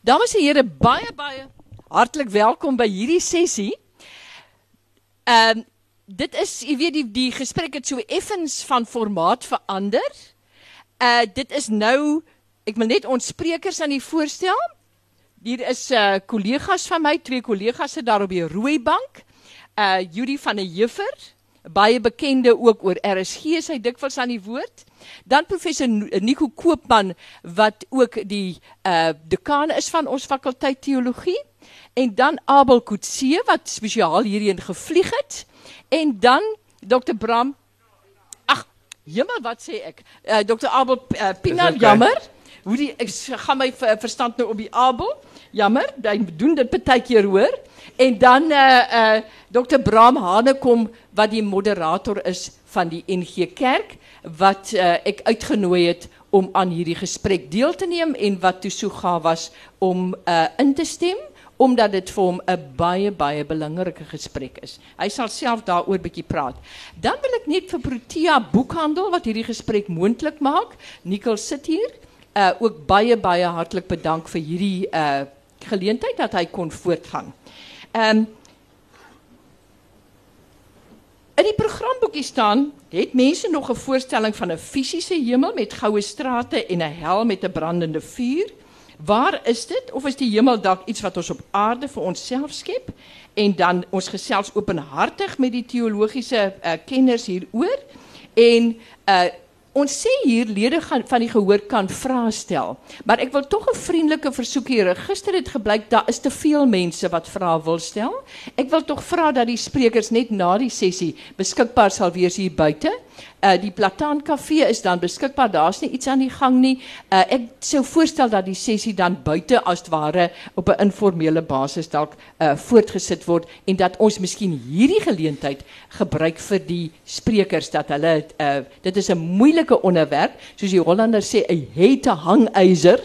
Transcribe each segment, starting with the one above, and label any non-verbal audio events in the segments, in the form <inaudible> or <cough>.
Dames en here, baie baie hartlik welkom by hierdie sessie. Ehm um, dit is, jy weet die die gesprek het so effens van formaat verander. Uh dit is nou ek wil net ons sprekers aan die voorstel. Hier is uh kollegas van my, twee kollegas sit daar op die rooi bank. Uh Judy van der Juffer, baie bekende ook oor RSG, sy dikwels aan die woord. Dan professor Nico Koopman wat ook die uh dekaan is van ons fakulteit teologie en dan Abel Kutse wat spesiaal hierheen gevlieg het en dan Dr Bram Ag, jemma wat sê ek? Uh Dr Abel uh, Pina jammer. Hoe die ek gaan my verstand nou op die Abel. Jammer, hy doen dit keer hoor. En dan uh uh Dr Bram Hanekom wat die moderator is van die NG Kerk wat uh, ek uitgenooi het om aan hierdie gesprek deel te neem en wat toe so was om uh, in te stem omdat dit vir hom 'n baie baie belangrike gesprek is. Hy sal self daaroor bietjie praat. Dan wil ek net vir Protea Boekhandel wat hierdie gesprek moontlik maak, Nicole sit hier, uh, ook baie baie hartlik bedank vir hierdie uh, geleentheid dat hy kon voortgaan. Ehm um, In die programboekie staan, het mense nog 'n voorstelling van 'n fisiese hemel met goue strate en 'n hel met 'n brandende vuur? Waar is dit of is die hemel dalk iets wat ons op aarde vir onsself skep? En dan ons gesels openhartig met die teologiese uh, kenners hieroor en uh Ons sê hier lede gaan van die gehoor kan vrae stel. Maar ek wil tog 'n vriendelike versoek hier. Gister het gebleik daar is te veel mense wat vrae wil stel. Ek wil tog vra dat die sprekers net na die sessie beskikbaar sal wees hier buite. Uh die Plataan Kafee is dan beskikbaar. Daar's nie iets aan die gang nie. Uh ek sou voorstel dat die sessie dan buite as ware op 'n informele basis dalk uh voortgesit word en dat ons miskien hierdie geleentheid gebruik vir die sprekers dat hulle uh dit is 'n moeilike onderwerp, soos die Hollanders sê 'n hete hangyzer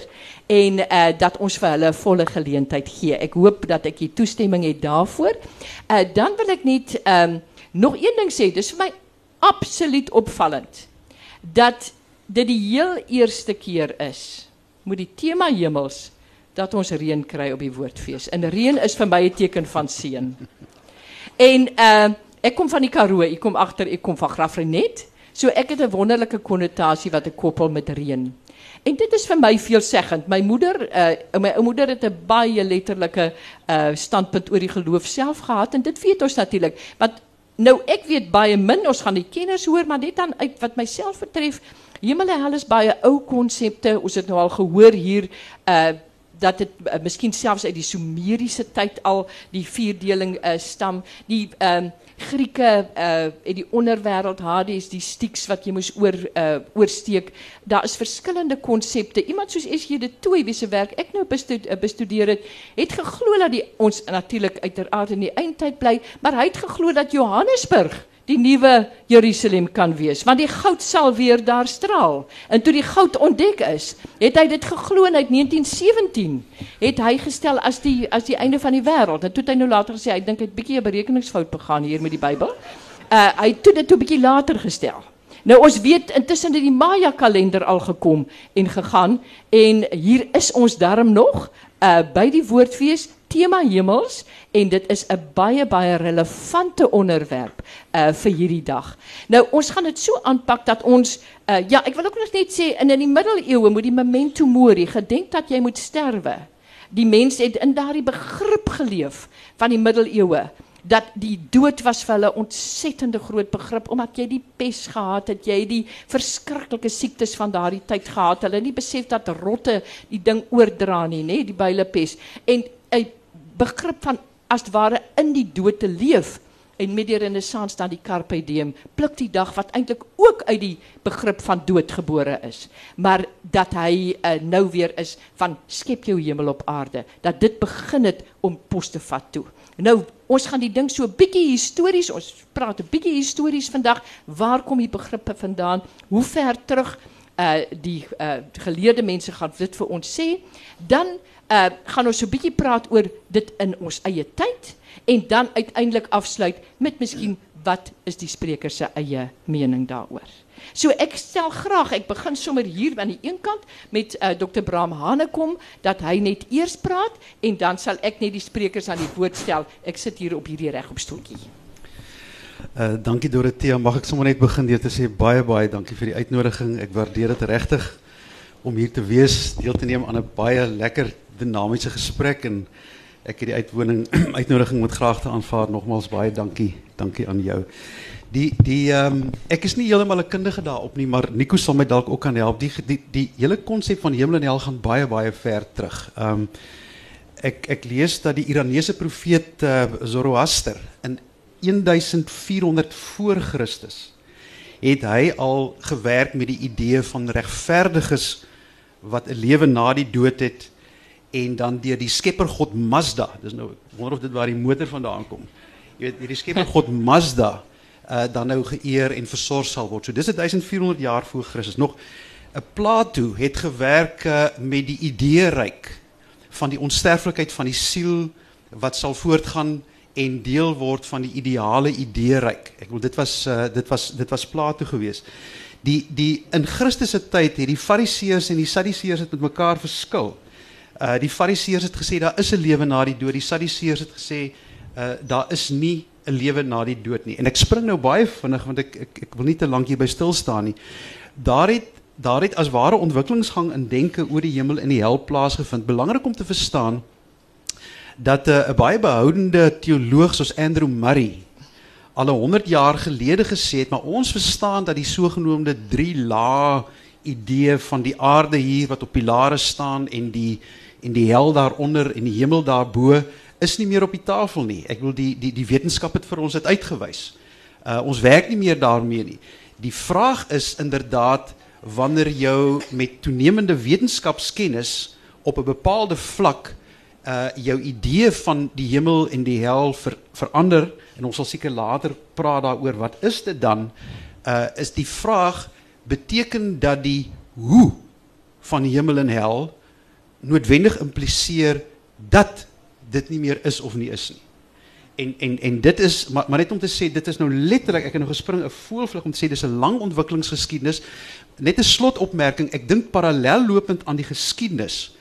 en uh dat ons vir hulle volle geleentheid gee. Ek hoop dat ek die toestemming het daarvoor. Uh dan wil ek net um nog een ding sê. Dis vir my absoluut opvallend dat dit die heel eerste keer is met die tema hemels dat ons reën kry op die woordfees. En reën is vir my 'n teken van seën. En uh ek kom van die Karoo, ek kom agter, ek kom van Graafrenet. So ek het 'n wonderlike konnotasie wat ek koppel met reën. En dit is vir my veelzeggend. My moeder, uh, my moeder het 'n baie letterlike uh standpunt oor die geloof self gehad en dit weet ons natuurlik. Want Nou ek weet baie min, ons gaan die kenners hoor, maar dit dan uit wat myself betref, hemel en hel is baie ou konsepte. Ons het nou al gehoor hier uh dat dit uh, miskien selfs uit die Sumeriese tyd al die vierdeling uh, stam. Die ehm uh, Grieke uh in die onderwêreld Hades die Styx wat jy moes oor uh oorsteek. Daar is verskillende konsepte. Iemand soos S.J. de Tooy wie se werk ek nou uh, bestudeer het, het geglo dat die ons natuurlik uiteraard in die eindtyd bly, maar hy het geglo dat Johannesburg die nuwe Jerusalem kan wees want die goud sal weer daar straal. En toe die goud ontdek is het hy dit geglo uit 1917 het hy gestel as die as die einde van die wêreld en toe het hy nou later gesê hy dink hy het bietjie 'n berekeningsfout begaan hier met die Bybel. Uh, hy het toe dit toe bietjie later gestel. Nou ons weet intussen het die Maya kalender al gekom en gegaan en hier is ons darm nog uh, by die woordfees tema hemels en dit is 'n baie baie relevante onderwerp uh vir hierdie dag. Nou ons gaan dit so aanpak dat ons uh ja, ek wil ook nog net sê in in die middeleeue moet die memento mori gedenk dat jy moet sterwe. Die mense het in daardie begrip geleef van die middeleeue dat die dood was vir hulle ontsettende groot begrip omdat jy die pes gehad het, jy die verskriklike siektes van daardie tyd gehad. Hulle het nie besef dat rotte die ding oordra nie, nê, die byle pes. En 'n begrip van as ware in die dood te leef. En met die renessans dan die carpe diem pluk die dag wat eintlik ook uit die begrip van dood gebore is. Maar dat hy uh, nou weer is van skep jou hemel op aarde dat dit begin het om pos toe. Nou ons gaan die ding so bietjie histories ons praat 'n bietjie histories vandag. Waar kom die begrippe vandaan? Hoe ver terug uh die uh geleerde mense gaan dit vir ons sê dan uh gaan ons so 'n praat oor dit in ons eie tyd en dan uiteindelik afsluit met miskien wat is die spreker se eie mening daaroor? So ek stel graag, ek begin sommer hier aan die een kant met uh, Dr. Bram Hanekom dat hy net eers praat en dan sal ek net die sprekers aan die woord stel. Ek sit hier op hierdie regop stoeltjie. Uh dankie Dorothea, mag ek sommer net begin deur te sê baie baie dankie vir die uitnodiging. Ek waardeer dit regtig om hier te wees, deel te neem aan 'n baie lekker dinamiese gesprek en ek het die uitwoning <clears throat> uitnodiging met graagte aanvaar. Nogmaals baie dankie. Dankie aan jou. Die die ehm um, ek is nie heeltemal 'n kundige daarop nie, maar Nico sal my dalk ook kan help. Die die die hele konsep van hemel en hel gaan baie baie ver terug. Ehm um, ek ek lees dat die Iranese profeet uh, Zoroaster in 1400 voor Christus het hy al gewerk met die idee van regverdiges wat 'n lewe na die dood het en dan deur die skepper God Mazda. Dis nou wonder of dit waar die motor vandaan kom. Jy weet hierdie skepper God Mazda uh, dan nou geëer en versorg sal word. So dis 1400 jaar voor Christus. Nog 'n Plato het gewerk uh, met die idee ryk van die onsterflikheid van die siel wat sal voortgaan en deel word van die ideale idee ryk. Ek wil dit was uh, dit was dit was Plato geweest. Die die in Christus se tyd het die Fariseërs en die Sadduseërs het met mekaar verskil. Uh die Fariseërs het gesê daar is 'n lewe na die dood. Die Sadduseërs het gesê uh daar is nie 'n lewe na die dood nie. En ek spring nou baie vinnig want ek ek ek wil nie te lank hier by stil staan nie. Daar het daar het as ware ontwikkelingsgang in denke oor die hemel en die hel plaasgevind. Belangrik om te verstaan dat 'n uh, baie behoudende teoloog soos Andrew Murray al 100 jaar gelede gesê het, maar ons verstaan dat die sogenaamde 3 lae idee van die aarde hier wat op pilare staan en die en die hel daaronder en die hemel daarbo is nie meer op die tafel nie. Ek wil die die die wetenskap het vir ons dit uitgewys. Uh ons werk nie meer daarmee nie. Die vraag is inderdaad wanneer jou met toenemende wetenskapskennis op 'n bepaalde vlak uh jou idee van die hemel en die hel ver, verander en ons sal seker later praat daaroor wat is dit dan uh is die vraag beteken dat die hoe van hemel en hel noodwendig impliseer dat dit nie meer is of nie is nie. En en en dit is maar maar net om te sê dit is nou letterlik ek het nou gespring 'n voelvlug om te sê dis 'n lang ontwikkelingsgeskiedenis. Net 'n slotopmerking, ek dink parallel lopend aan die geskiedenis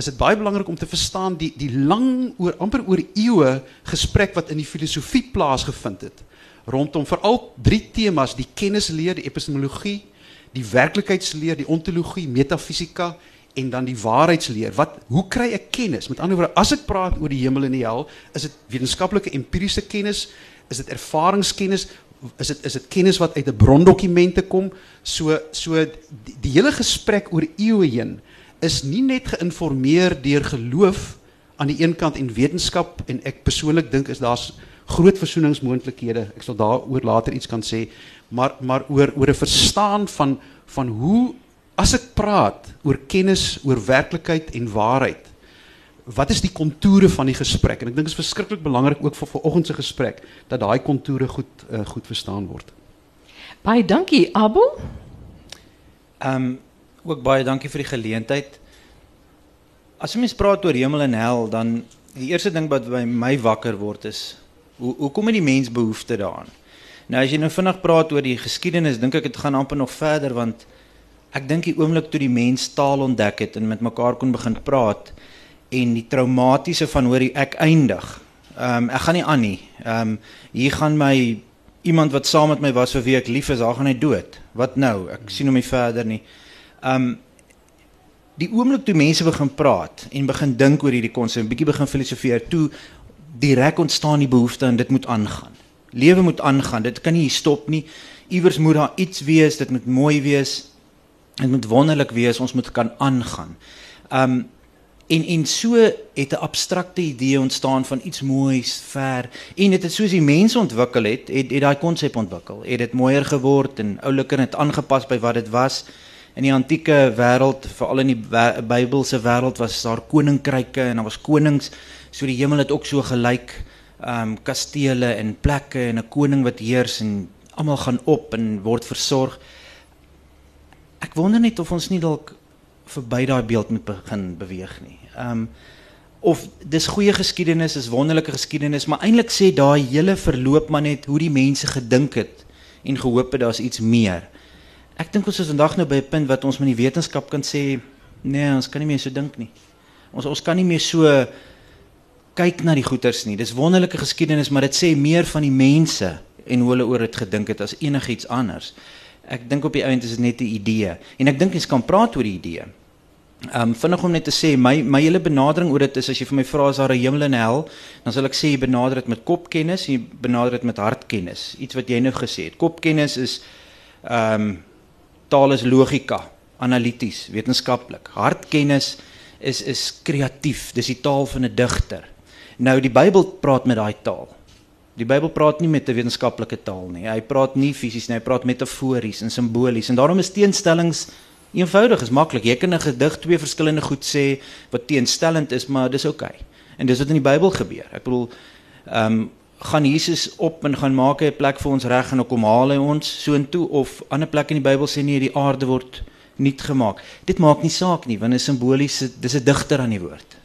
is dit baie belangrik om te verstaan die die lang oor amper oor eeue gesprek wat in die filosofie plaasgevind het rondom veral drie temas die kennisleer, die epistemologie, die werklikheidsleer, die ontologie, metafisika en dan die waarheidsleer. Wat hoe kry ek kennis? Met ander woorde, as ek praat oor die hemel en die hel, is dit wetenskaplike empiriese kennis? Is dit ervaringskennis? Is dit is dit kennis wat uit 'n brondokumente kom? So so die, die hele gesprek oor eeue heen is nie net geïnformeer deur geloof aan die een kant en wetenskap en ek persoonlik dink is daar's groot versoeningsmoontlikhede. Ek sal daaroor later iets kan sê, maar maar oor oor 'n verstaan van van hoe as ek praat oor kennis, oor werklikheid en waarheid. Wat is die kontoure van die gesprek? En ek dink dit is verskriklik belangrik ook vir vanoggend se gesprek dat daai kontoure goed uh, goed verstaan word. Baie dankie, Abo. Ehm um, ook baie dankie vir die geleentheid. As mens praat oor hemel en hel, dan die eerste ding wat by my wakker word is hoe hoe kom die mens behoefte daaraan? Nou as jy nou vinnig praat oor die geskiedenis, dink ek dit gaan amper nog verder want ek dink die oomblik toe die mens taal ontdek het en met mekaar kon begin praat en die traumatiese van hoor ek eindig. Ehm um, ek gaan nie aan nie. Ehm um, hier gaan my iemand wat saam met my was vir wie ek lief is, haar gaan hy dood. Wat nou? Ek sien hom nie verder nie. Um, die oomblik toe mense begin praat en begin dink oor hierdie konsep, bietjie begin filosofeer, toe direk ontstaan die behoefte en dit moet aangaan. Lewe moet aangaan. Dit kan nie stop nie. Iewers moet daar iets wees. Dit moet mooi wees. Dit moet wonderlik wees. Ons moet kan aangaan. Um en en so het 'n abstrakte idee ontstaan van iets moois ver en dit het soos die mense ontwikkel het, het het daai konsep ontwikkel. Het dit mooier geword en ouliker en het aangepas by wat dit was. In die antieke wêreld, veral in die Bybelse wêreld was daar koninkryke en daar was konings. So die hemel het ook so gelyk um kastele en plekke en 'n koning wat heers en almal gaan op en word versorg. Ek wonder net of ons nie dalk verby daai beeld moet begin beweeg nie. Um of dis goeie geskiedenis, is wonderlike geskiedenis, maar eintlik sê daai hele verloop maar net hoe die mense gedink het en gehoop het daar's iets meer. Ek dink ons is vandag nou by 'n punt wat ons met die wetenskap kan sê nee, ons kan nie meer so dink nie. Ons ons kan nie meer so kyk na die goeters nie. Dis wonderlike geskiedenis, maar dit sê meer van die mense en hoe hulle oor dit gedink het as enigiets anders. Ek dink op die ount is dit net 'n idee en ek dink jy kan praat oor die idee. Um, vinnig om net te sê my my hele benadering oor dit is as jy vir my vra is daar 'n hemel en hel, dan sal ek sê jy benader dit met kopkennis, jy benader dit met hartkennis. Iets wat jy nou gesê het. Kopkennis is um, taal is logika, analities, wetenskaplik. Hartkennis is is kreatief. Dis die taal van 'n digter. Nou die Bybel praat met daai taal. Die Bybel praat nie met 'n wetenskaplike taal nie. Hy praat nie fisies nie, hy praat metafories en simbolies en daarom is teenstellings eenvoudig, is maklik. Jy kan 'n gedig twee verskillende goed sê wat teenstellend is, maar dis oukei. Okay. En dis wat in die Bybel gebeur. Ek bedoel ehm um, gaan Jesus op en gaan maak 'n plek vir ons reg en dan kom haal hy ons soontoe of ander plek in die Bybel sê nee, die aarde word nuut gemaak. Dit maak nie saak nie, want dit is simbolies, dis 'n digter aan die woord.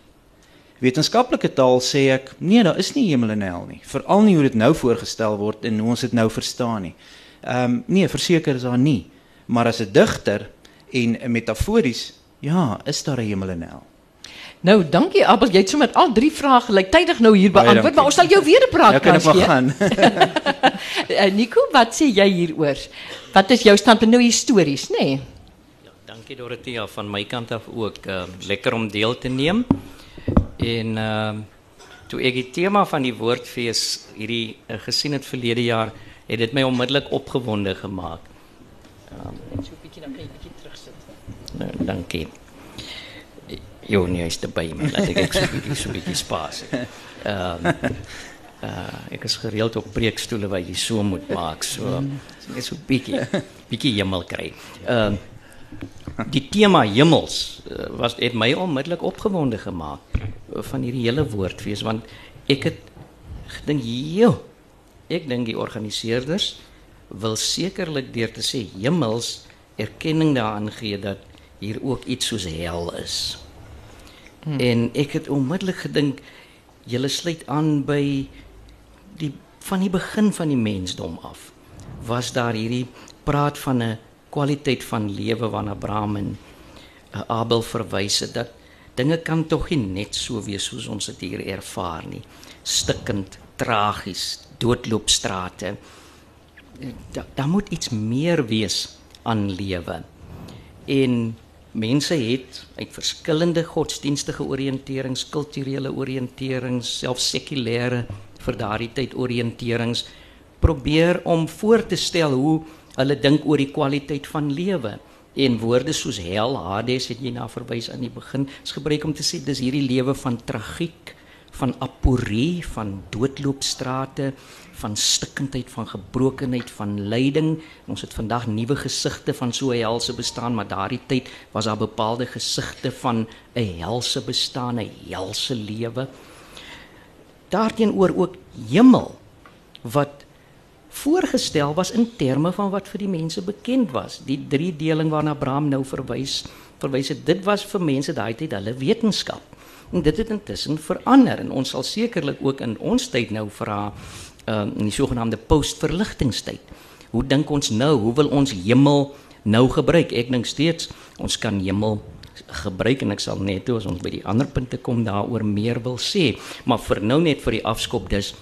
Wetenskaplike taal sê ek, nee, daar is nie hemel en hel nie, veral nie hoe dit nou voorgestel word en hoe ons dit nou verstaan nie. Ehm um, nee, verseker is daar nie, maar as 'n digter en metafories, ja, is daar 'n hemel en hel. Nou, dankie Abel, jy het sommer al drie vrae gelyktydig nou hier beantwoord, maar ons sal jou weer 'n praat kan gee. Ja, kan ek maar gaan. <laughs> Nico, wat sê jy hieroor? Wat is jou standpunt nou histories, nê? Nee? Dankie Dorothea van my kant af ook uh, lekker om deel te neem. En uh toe ek die tema van die woordfees hierdie uh, gesien het verlede jaar, het dit my onmiddellik opgewonde gemaak. Um, so 'n bietjie dan kan jy bietjie terugsit. Nou, dankie. Jo, nee, is erbij, maar laat ek so 'n bietjie so 'n bietjie spaas. Ehm uh ek is gereeld op preekstoele waar jy so moet maak, so net so 'n bietjie bietjie hemel kry. Ehm uh, die tema hemels uh, was het my onmiddellik opgewonde gemaak uh, van hierdie hele woordfees want ek het gedink joh ek dink die organiseerders wil sekerlik deur te sê hemels erkenning daaraan gee dat hier ook iets soos hel is. Hmm. En ek het onmiddellik gedink julle sluit aan by die van die begin van die mensdom af was daar hierdie praat van 'n kwaliteit van lewe waarna Abraham en uh, Abel verwys het dat dinge kan tog nie net so wees soos ons dit hier ervaar nie. Stikkend, tragies, doodloopstrate. Daar da moet iets meer wees aan lewe. En mense het uit verskillende godsdienstige oriënterings, kulturele oriënterings, selfs sekulêre vir daardie tyd oriënterings probeer om voor te stel hoe Hulle dink oor die kwaliteit van lewe. En woorde soos hel, Hades het jy na verwys aan die begin, is gebruik om te sê dis hierdie lewe van tragiek, van aporie, van doodloopstrate, van stikkindheid, van gebrokenheid, van lyding. Ons het vandag nuwe gesigte van so 'n helse bestaan, maar daardie tyd was daar bepaalde gesigte van 'n helse bestaan, 'n helse lewe. Daarteenoor ook hemel wat voorgestel was in terme van wat vir die mense bekend was. Die drie deling waarna Abraham nou verwys, verwys het dit was vir mense daai tyd hulle wetenskap. En dit het intussen verander en ons sal sekerlik ook in ons tyd nou vra um, in die sogenaamde postverligtingstyd. Hoe dink ons nou? Hoe wil ons hemel nou gebruik? Ek dink steeds ons kan hemel gebruik en ek sal net toe as ons by die ander punte kom daaroor meer wil sê, maar vir nou net vir die afskop dis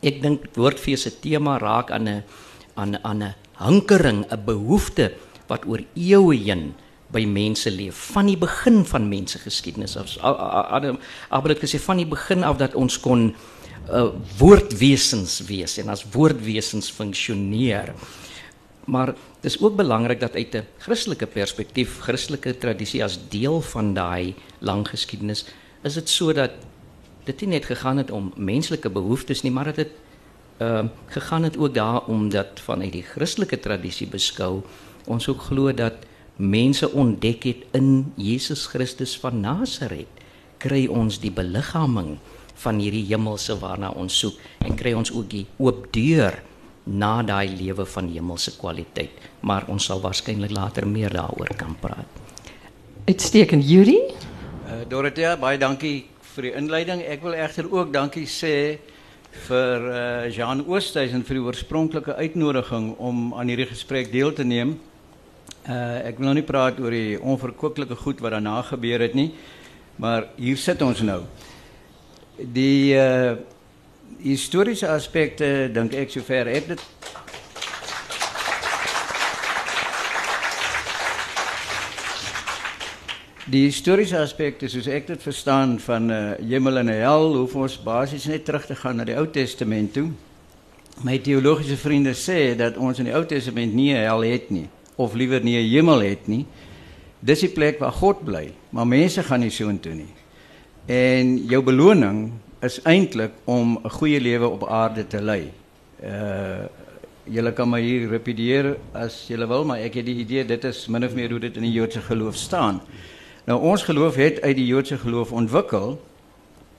Ek dink woordfees se tema raak aan 'n aan aan 'n hankering, 'n behoefte wat oor eeue heen by mense leef van die begin van mense geskiedenis af. Maar ek sê van die begin af dat ons kon uh, woordwesens wees en as woordwesens funksioneer. Maar dis ook belangrik dat uit 'n Christelike perspektief, Christelike tradisie as deel van daai lang geskiedenis, is dit sodat dit nie net gegaan het om menslike behoeftes nie, maar dit het ehm uh, gegaan het ook daaroor dat vanuit die Christelike tradisie beskou ons ook glo dat mense ontdek het in Jesus Christus van Nasaret kry ons die beliggaaming van hierdie hemelse waarna ons soek en kry ons ook die oop deur na daai lewe van hemelse kwaliteit maar ons sal waarskynlik later meer daaroor kan praat. Uitstekend Yuri. Uh, Dorothea baie dankie vir die inleiding. Ek wil egter ook dankie sê vir uh, Jean Oosthuizen vir die oorspronklike uitnodiging om aan hierdie gesprek deel te neem. Uh, ek wil nou nie praat oor die onverkwikkelike goed wat daarna gebeur het nie, maar hier sit ons nou. Die uh, historiese aspekte dink ek sover ek dit Die historiese aspekte soos ek dit verstaan van uh, hemel en hel, hoef ons basies net terug te gaan na die Ou Testament toe. My teologiese vriende sê dat ons in die Ou Testament nie hel het nie of liewer nie 'n hemel het nie. Dis die plek waar God bly, maar mense gaan nie soontoe nie. En jou beloning is eintlik om 'n goeie lewe op aarde te lei. Uh julle kan my hier repedieer as julle wil, maar ek het die idee dit is min of meer hoe dit in die Joodse geloof staan. Nou ons geloof het uit die Joodse geloof ontwikkel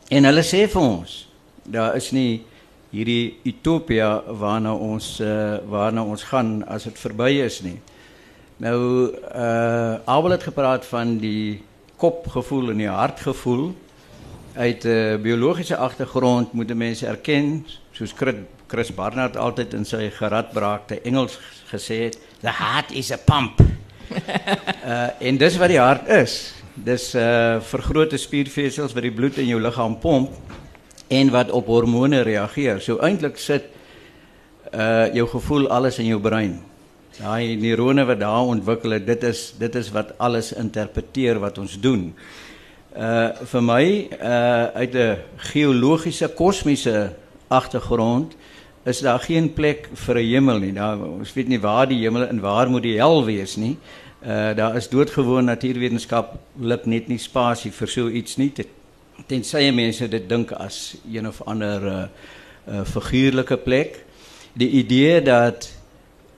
en hulle sê vir ons daar is nie hierdie utopia waarna ons uh, waarna ons gaan as dit verby is nie. Nou uh Abel het gepraat van die kopgevoel en die hartgevoel uit 'n uh, biologiese agtergrond moet mense erken soos Chris Barnard altyd in sy geradbraakte Engels gesê het the heart is a pump uh, <laughs> en dis wat die hart is. Dis uh vergrote spiervesels wat die bloed in jou liggaam pomp en wat op hormone reageer. So eintlik sit uh jou gevoel alles in jou brein. Daai neurone wat daar ontwikkel dit is dit is wat alles interpreteer wat ons doen. Uh vir my uh uit 'n geologiese kosmiese agtergrond is daar geen plek vir 'n hemel nie. Daar ons weet nie waar die hemel en waar moet die hel wees nie. Uh daar is doodgewoon natuurwetenskap luk net nie spasie vir so iets nie. Tensy mense dit dink as een of ander uh, uh figuurlike plek. Die idee dat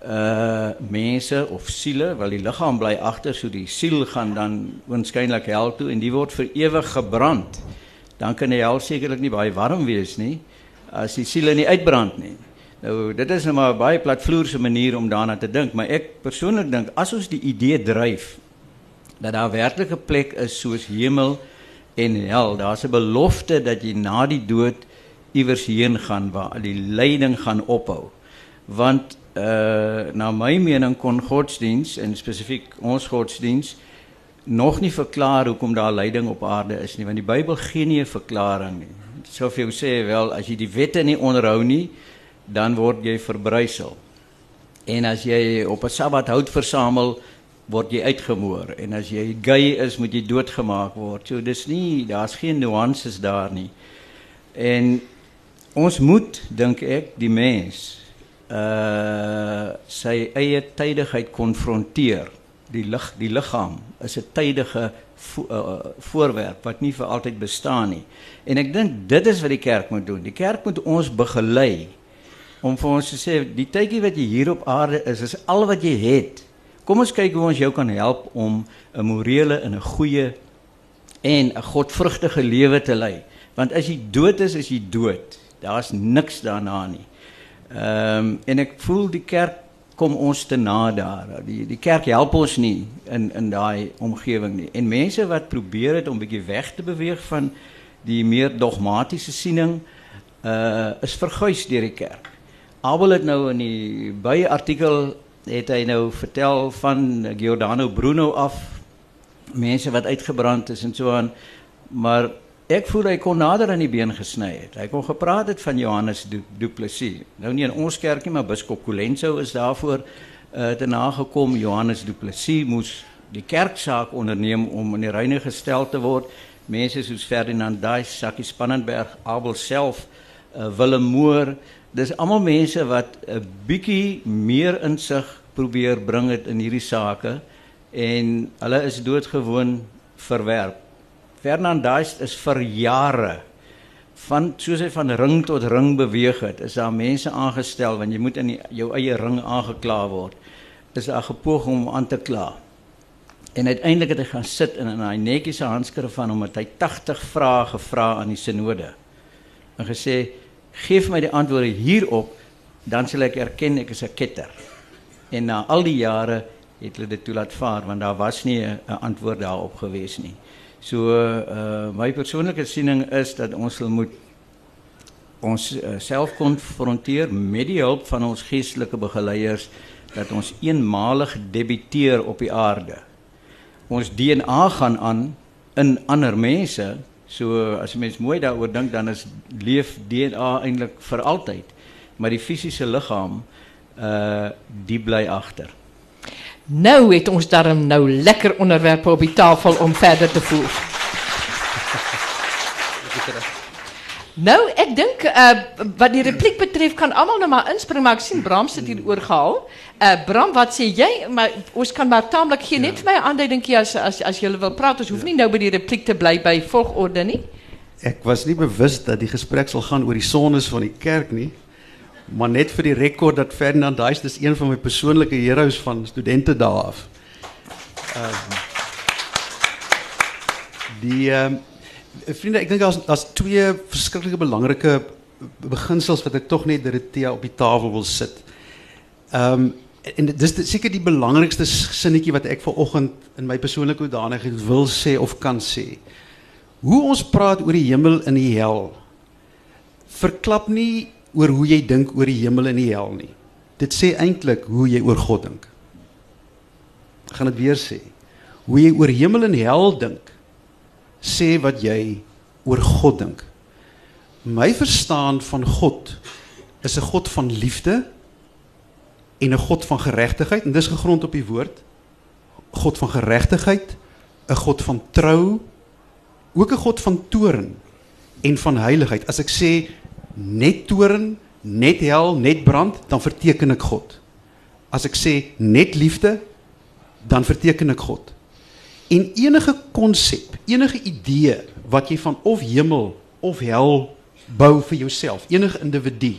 uh mense of siele, wel die liggaam bly agter, so die siel gaan dan waarskynlik hel toe en die word vir ewig gebrand. Dan kan die hel sekerlik nie baie warm wees nie as die siele nie uitbrand nie. Nou dit is nou maar 'n baie platvloerse manier om daarna te dink, maar ek persoonlik dink as ons die idee dryf dat daar werklik 'n plek is soos hemel en hel, daar's 'n belofte dat jy na die dood iewers heen gaan waar die lyding gaan ophou. Want uh na my mening kon godsdiens en spesifiek ons godsdiens nog nie verklaar hoekom daar lyding op aarde is nie, want die Bybel gee nie 'n verklaring nie sou vir jou sê wel as jy die wette nie onderhou nie, dan word jy verbrysel. En as jy op 'n Sabbat hout versamel, word jy uitgemoor en as jy gay is, moet jy doodgemaak word. So dis nie, daar's geen nuances daar nie. En ons moet dink ek die mens uh sy eie tydigheid konfronteer. Die lig, die liggaam is 'n tydige vo uh, voorwerp wat nie vir altyd bestaan nie. En ek dink dit is wat die kerk moet doen. Die kerk moet ons begelei om vir ons te sê die tydjie wat jy hier op aarde is, is al wat jy het. Kom ons kyk hoe ons jou kan help om 'n morele en 'n goeie en 'n godvrugtige lewe te lei. Want as jy dood is, is jy dood. Daar's niks daarna nie. Ehm um, en ek voel die kerk kom ons te na daar. Die die kerk help ons nie in in daai omgewing nie. En mense wat probeer het om bietjie weg te beweeg van die meer dogmatiese siening uh is verguis deur die kerk. Abel het nou in die baie artikel het hy nou vertel van Giordano Bruno af mense wat uitgebrand is en so aan maar ek voel hy kon nader aan die been gesny het. Hy kon gepraat het van Johannes du Duplessis. Nou nie in ons kerk nie, maar biskop Colenso is daarvoor uh, te nagekom. Johannes Duplessis moes die kerksaak onderneem om in die reine gestel te word. Mense soos Ferdinand Duis, Sakkie Spannenberg, Abel self, uh, Willem Moor, dis almal mense wat 'n uh, bietjie meer insig probeer bring het in hierdie sake en hulle is doodgewoon verwerp. Fernand Daist is vir jare van soos hy van ring tot ring beweeg het, is daar mense aangestel want jy moet in die, jou eie ring aangekla word. Is daar gepoog om aan te kla. En uiteindelik het hy gaan sit in 'n daai netjiese handskrif van hom het hy 80 vrae gevra aan die sinode. En gesê: "Geef my die antwoorde hierop, dan sal ek erken ek is 'n ketter." En na al die jare het hulle dit toelaat vaar want daar was nie 'n antwoord daarop gewees nie. So uh my persoonlike siening is dat ons sal moet ons uh, self konfronteer met die hulp van ons geestelike begeleiers dat ons eenmalig debiteer op die aarde. Ons DNA gaan aan in ander mense. So as jy mens mooi daaroor dink dan is leef DNA eintlik vir altyd. Maar die fisiese liggaam uh die bly agter. Nou het ons darm nou lekker onderwerpe op die tafel om verder te voer. Nou, ek dink uh wat die repliek betref kan almal nou maar inspring, maar ek sien Bram sit hier oorgehaal. Uh Bram, wat sê jy? Maar ons kan maar taamlik gee net vir my 'n aanduidingkie as as as jy wil praat. Ons hoef nie nou by die repliek te bly by volgorde nie. Ek was nie bewus dat die gesprek sal gaan oor die sondes van die kerk nie. Maar net vir die rekord dat Ferdinand Duis dis een van my persoonlike heroes van studente dae af. Ehm die ehm vriende, ek dink daar's daar's twee verskriklike belangrike beginsels wat ek tog net Dorothea op die tafel wil sit. Ehm en dis seker die belangrikste sinnetjie wat ek vanoggend in my persoonlike hoedanigheid wil sê of kan sê. Hoe ons praat oor die hemel en die hel verklap nie oor hoe jy dink oor die hemel en die hel nie. Dit sê eintlik hoe jy oor God dink. Ek gaan dit weer sê. Hoe jy oor hemel en hel dink sê wat jy oor God dink. My verstaan van God is 'n God van liefde en 'n God van geregtigheid en dis gegrond op die woord God van geregtigheid, 'n God van trou, ook 'n God van toorn en van heiligheid. As ek sê net toorn, net hel, net brand, dan verteken ek God. As ek sê net liefde, dan verteken ek God. En enige konsep, enige idee wat jy van of hemel of hel bou vir jouself, enige individu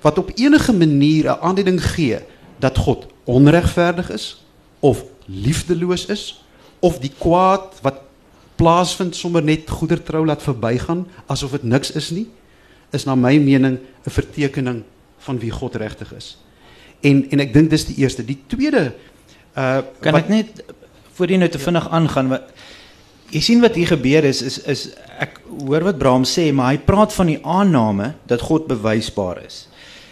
wat op enige manier 'n aanduiding gee dat God onregverdig is of liefdeloos is of die kwaad wat plaasvind sommer net goedertrou laat verbygaan asof dit niks is nie, is na my mening 'n vertekening van wie God regtig is. En en ek dink dis die eerste. Die tweede uh kan wat, ek net voor jy nou te vinnig aangaan wat jy sien wat hier gebeur is is is ek hoor wat Braam sê, maar hy praat van die aanname dat God bewysbaar is.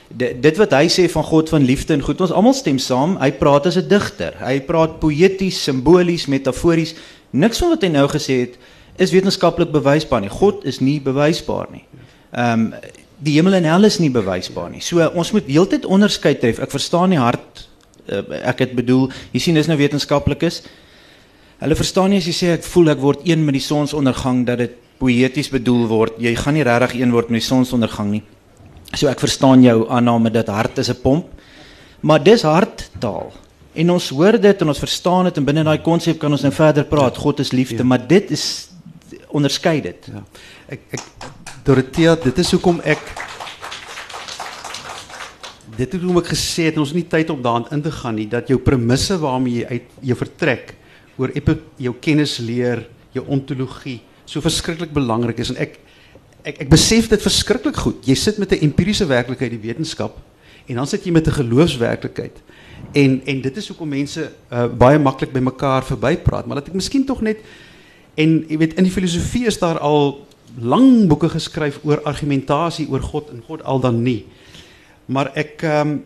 Dit dit wat hy sê van God van liefde en goed, ons almal stem saam. Hy praat as 'n digter. Hy praat poëties, simbolies, metafories. Niks van wat hy nou gesê het is wetenskaplik bewysbaar nie. God is nie bewysbaar nie. Ehm um, die hemel en hel is nie bewysbaar nie. So ons moet heeltyd onderskei tref. Ek verstaan die hart uh, ek het bedoel, jy sien dis nou wetenskaplik is. Hulle verstaan nie as jy sê ek voel ek word een met die sonsondergang dat dit poëties bedoel word. Jy gaan nie regtig een word met die sonsondergang nie. So ek verstaan jou aanname dat hart is 'n pomp. Maar dis harttaal. En ons hoor dit en ons verstaan dit en binne daai konsep kan ons nou verder praat. God is liefde, ja. maar dit is onderskei dit. Ja. Ek ek Dorothea, dit is hoekom ek dit het hoekom ek gesê het ons nie tyd om daarin in te gaan nie dat jou premisse waarmee jy uit jou vertrek oor jou kennis leer, jou ontologie so verskriklik belangrik is en ek ek ek besef dit verskriklik goed. Jy sit met 'n empiriese werklikheid, die wetenskap, en dan sit jy met 'n geloofswerklikheid. En en dit is hoekom mense uh, baie maklik by mekaar verbypraat, maar dat ek miskien tog net en jy weet in die filosofie is daar al lang boeke geskryf oor argumentasie oor God en God al dan nie. Maar ek um,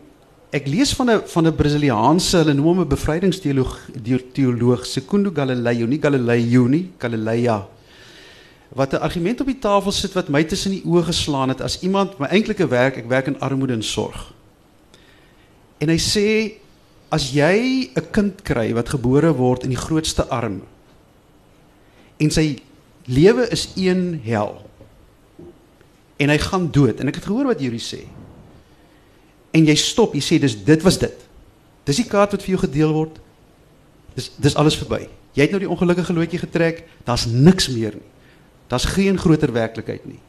ek lees van 'n van 'n Brasiliaanse, hulle noem hom 'n bevrydingsteoloog, teoloog, Segundo Galileo, nie Galileo nie, Galilea wat 'n argument op die tafel sit wat my tussen die oë geslaan het as iemand my eintlike werk, ek werk in armoede en sorg. En hy sê as jy 'n kind kry wat gebore word in die grootste arm en sy lewe is een hel en hy gaan dood en ek het gehoor wat Yuri sê. En jy stop, jy sê dis dit was dit. Dis die kaart wat vir jou gedeel word. Dis dis alles verby. Jy het nou die ongelukkige loodjie getrek, daar's niks meer nie. Daar's geen groter werklikheid nie.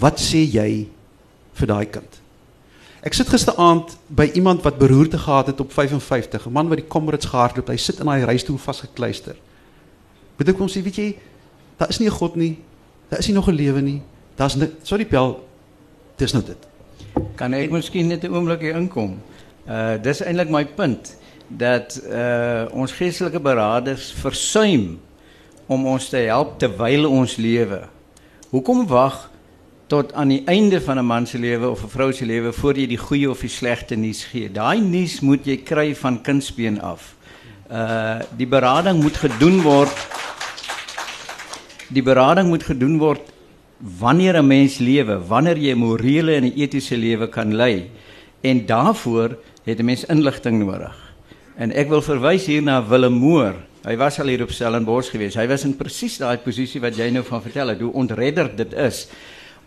Wat sê jy vir daai kind? Ek sit gisteraand by iemand wat beroerte gehad het op 55, 'n man wat die Comrades gehardloop, hy sit in daai reistool vasgekluister. Moet ek hom sê, weet jy, daar is nie 'n God nie. Daar is nie nog 'n lewe nie. Daar's sorry Pel, dis nou dit. Kan ek miskien net 'n oomblik hier inkom? Uh dis eintlik my punt dat uh ons geestelike beraders versuim om ons te help terwyl ons lewe. Hoekom wag tot aan die einde van 'n man se lewe of 'n vrou se lewe voor jy die goeie of die slegte nuus gee? Daai nuus moet jy kry van kindsbeen af. Uh die berading moet gedoen word. Die berading moet gedoen word wanneer 'n mens lewe, wanneer jy morele en etiese lewe kan lei. En daarvoor het 'n mens inligting nodig. En ek wil verwys hier na Willem Moore. Hy was al hier op Stellenbosch geweest. Hy was in presies daai posisie wat jy nou van vertel het, hoe ontredder dit is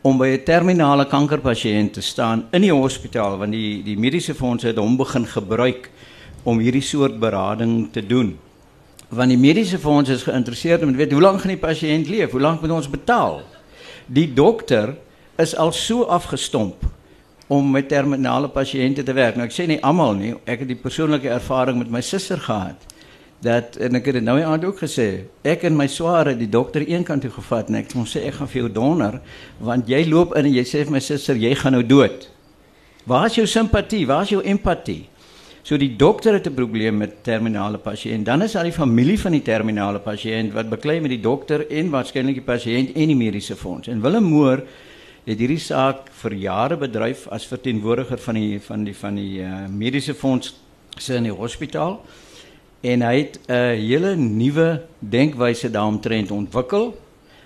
om by 'n terminale kankerpasiënt te staan in die hospitaal want die die mediese fondse het hom begin gebruik om hierdie soort berading te doen. Want die mediese fondse is geïnteresseerd om te weet hoe lank gaan die pasiënt leef? Hoe lank moet ons betaal? Die dokter is al so afgestomp om met terminale pasiënte te werk. Nou ek sê nie almal nie. Ek het die persoonlike ervaring met my suster gehad. Dat en ek het dit nou aan ook gesê. Ek en my sware die dokter eenkant toe gevat en ek het hom sê ek gaan vir jou donder want jy loop in en jy sê vir my suster jy gaan nou dood. Waar is jou simpatie? Waar is jou empatie? So die dokter het 'n probleem met terminale pasiënt. Dan is daar die familie van die terminale pasiënt wat beklei met die dokter en waarskynlik die pasiënt en die mediese fonds. En Willem Moore het hierdie saak vir jare bedryf as verteenwoordiger van die van die van die uh, mediese fonds se in die hospitaal en hy het 'n uh, hele nuwe denkwyse daaromtrent ontwikkel.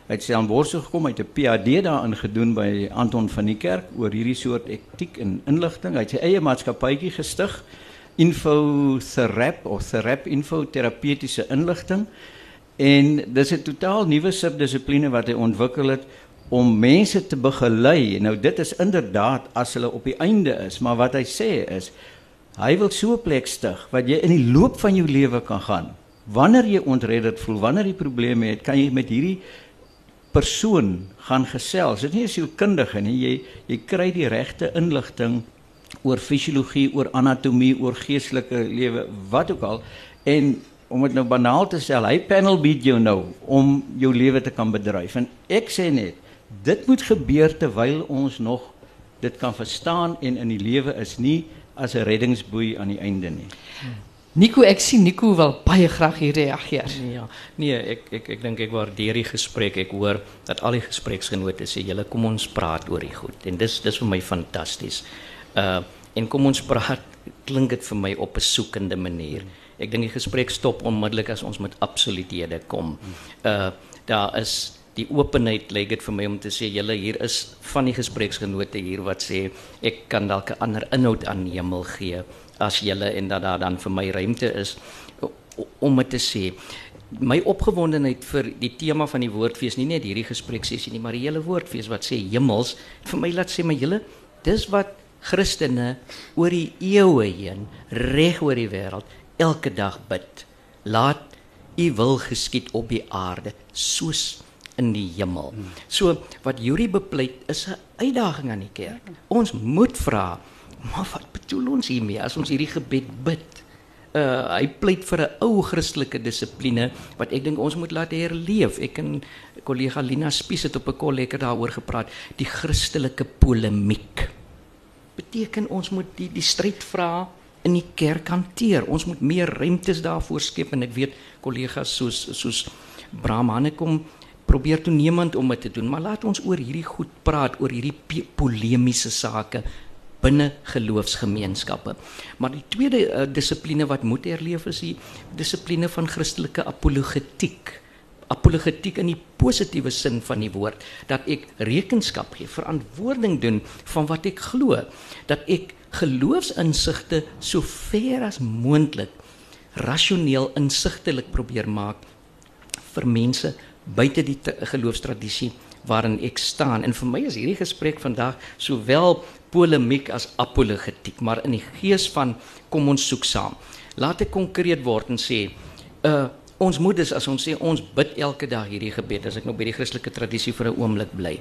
Hy het self borsig gekom uit 'n PhD daarin gedoen by Anton van die Kerk oor hierdie soort etiek en inligting. Hy het sy eie maatskappytjie gestig, Info Therap of Therap Info terapeutiese inligting. En dis 'n totaal nuwe subdissipline wat hy ontwikkel het om mense te begelei. Nou dit is inderdaad as hulle op die einde is, maar wat hy sê is hy wil so 'n plek stig wat jy in die loop van jou lewe kan gaan. Wanneer jy ontredderd voel, wanneer jy probleme het, kan jy met hierdie persoon gaan gesels. Dit is nie so kundig nie. Jy jy kry die regte inligting oor fisiologie, oor anatomie, oor geestelike lewe, wat ook al. En om dit nou banaal te sê, hy panel beat jou nou om jou lewe te kan bedryf. En ek sê net, dit moet gebeur terwyl ons nog dit kan verstaan en in die lewe is nie as 'n reddingsboei aan die einde nie. Nico, ek sien Nico wil baie graag hier reageer. Ja, nee, ek ek ek dink ek waardeer die gesprek. Ek hoor dat al die gespreksgenote sê julle kom ons praat oor die goed en dis dis vir my fantasties. Uh en kom ons praat klink dit vir my op 'n soekende manier. Ek dink die gesprek stop onmiddellik as ons met absoluthede kom. Uh daar is die openheid lyk dit vir my om te sê julle hier is van die gespreksgenote hier wat sê ek kan dalk 'n ander inhoud aan die hemel gee as julle en dat daar dan vir my ruimte is om dit te sê my opgewondenheid vir die tema van die woordfees nie net hierdie gespreksessie nie maar die hele woordfees wat sê hemels vir my laat sê my julle dis wat Christene oor die eeue heen reg oor die wêreld elke dag bid laat u wil geskied op die aarde soos in die hemel. So wat Yuri bepleit is 'n uitdaging aan die kerk. Ons moet vra, maar wat bedoel ons hiermee as ons hierdie gebed bid? Uh hy pleit vir 'n ou Christelike dissipline wat ek dink ons moet laat herleef. Ek en kollega Lina Spies het op 'n kol lekker daaroor gepraat, die Christelike polemiek. Beteken ons moet die die stryd vra in die kerk hanteer. Ons moet meer ruimtes daarvoor skep en ek weet kollegas soos soos Bram Hanekom probeer toenemend om dit te doen, maar laat ons oor hierdie goed praat, oor hierdie polemiese sake binne geloofsgemeenskappe. Maar die tweede uh, dissipline wat moet herleef is die dissipline van Christelike apologetiek. Apologetiek in die positiewe sin van die woord dat ek rekenskap gee, verantwoording doen van wat ek glo, dat ek geloofsinsigte so ver as moontlik rasioneel insigtelik probeer maak vir mense buite die geloofstradisie waarin ek staan. En vir my is hierdie gesprek vandag sowel polemiek as apologetiek, maar in die gees van kom ons soek saam. Laat ek konkreet word en sê, uh ons moet dus as ons sê ons bid elke dag hierdie gebed, as ek nou by die Christelike tradisie vir 'n oomblik bly.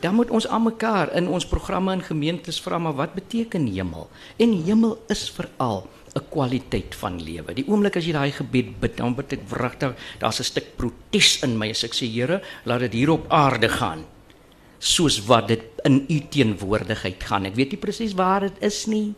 Dan moet ons aan mekaar in ons programme en gemeentes vra maar wat beteken hemel? En hemel is veral 'n kwaliteit van lewe. Die oomblik as jy daai gebed bid, dan bid ek wragtig, daar's 'n stuk protes in my as ek sê Here, laat dit hier op aarde gaan soos wat dit in u teenwoordigheid gaan. Ek weet nie presies waar dit is nie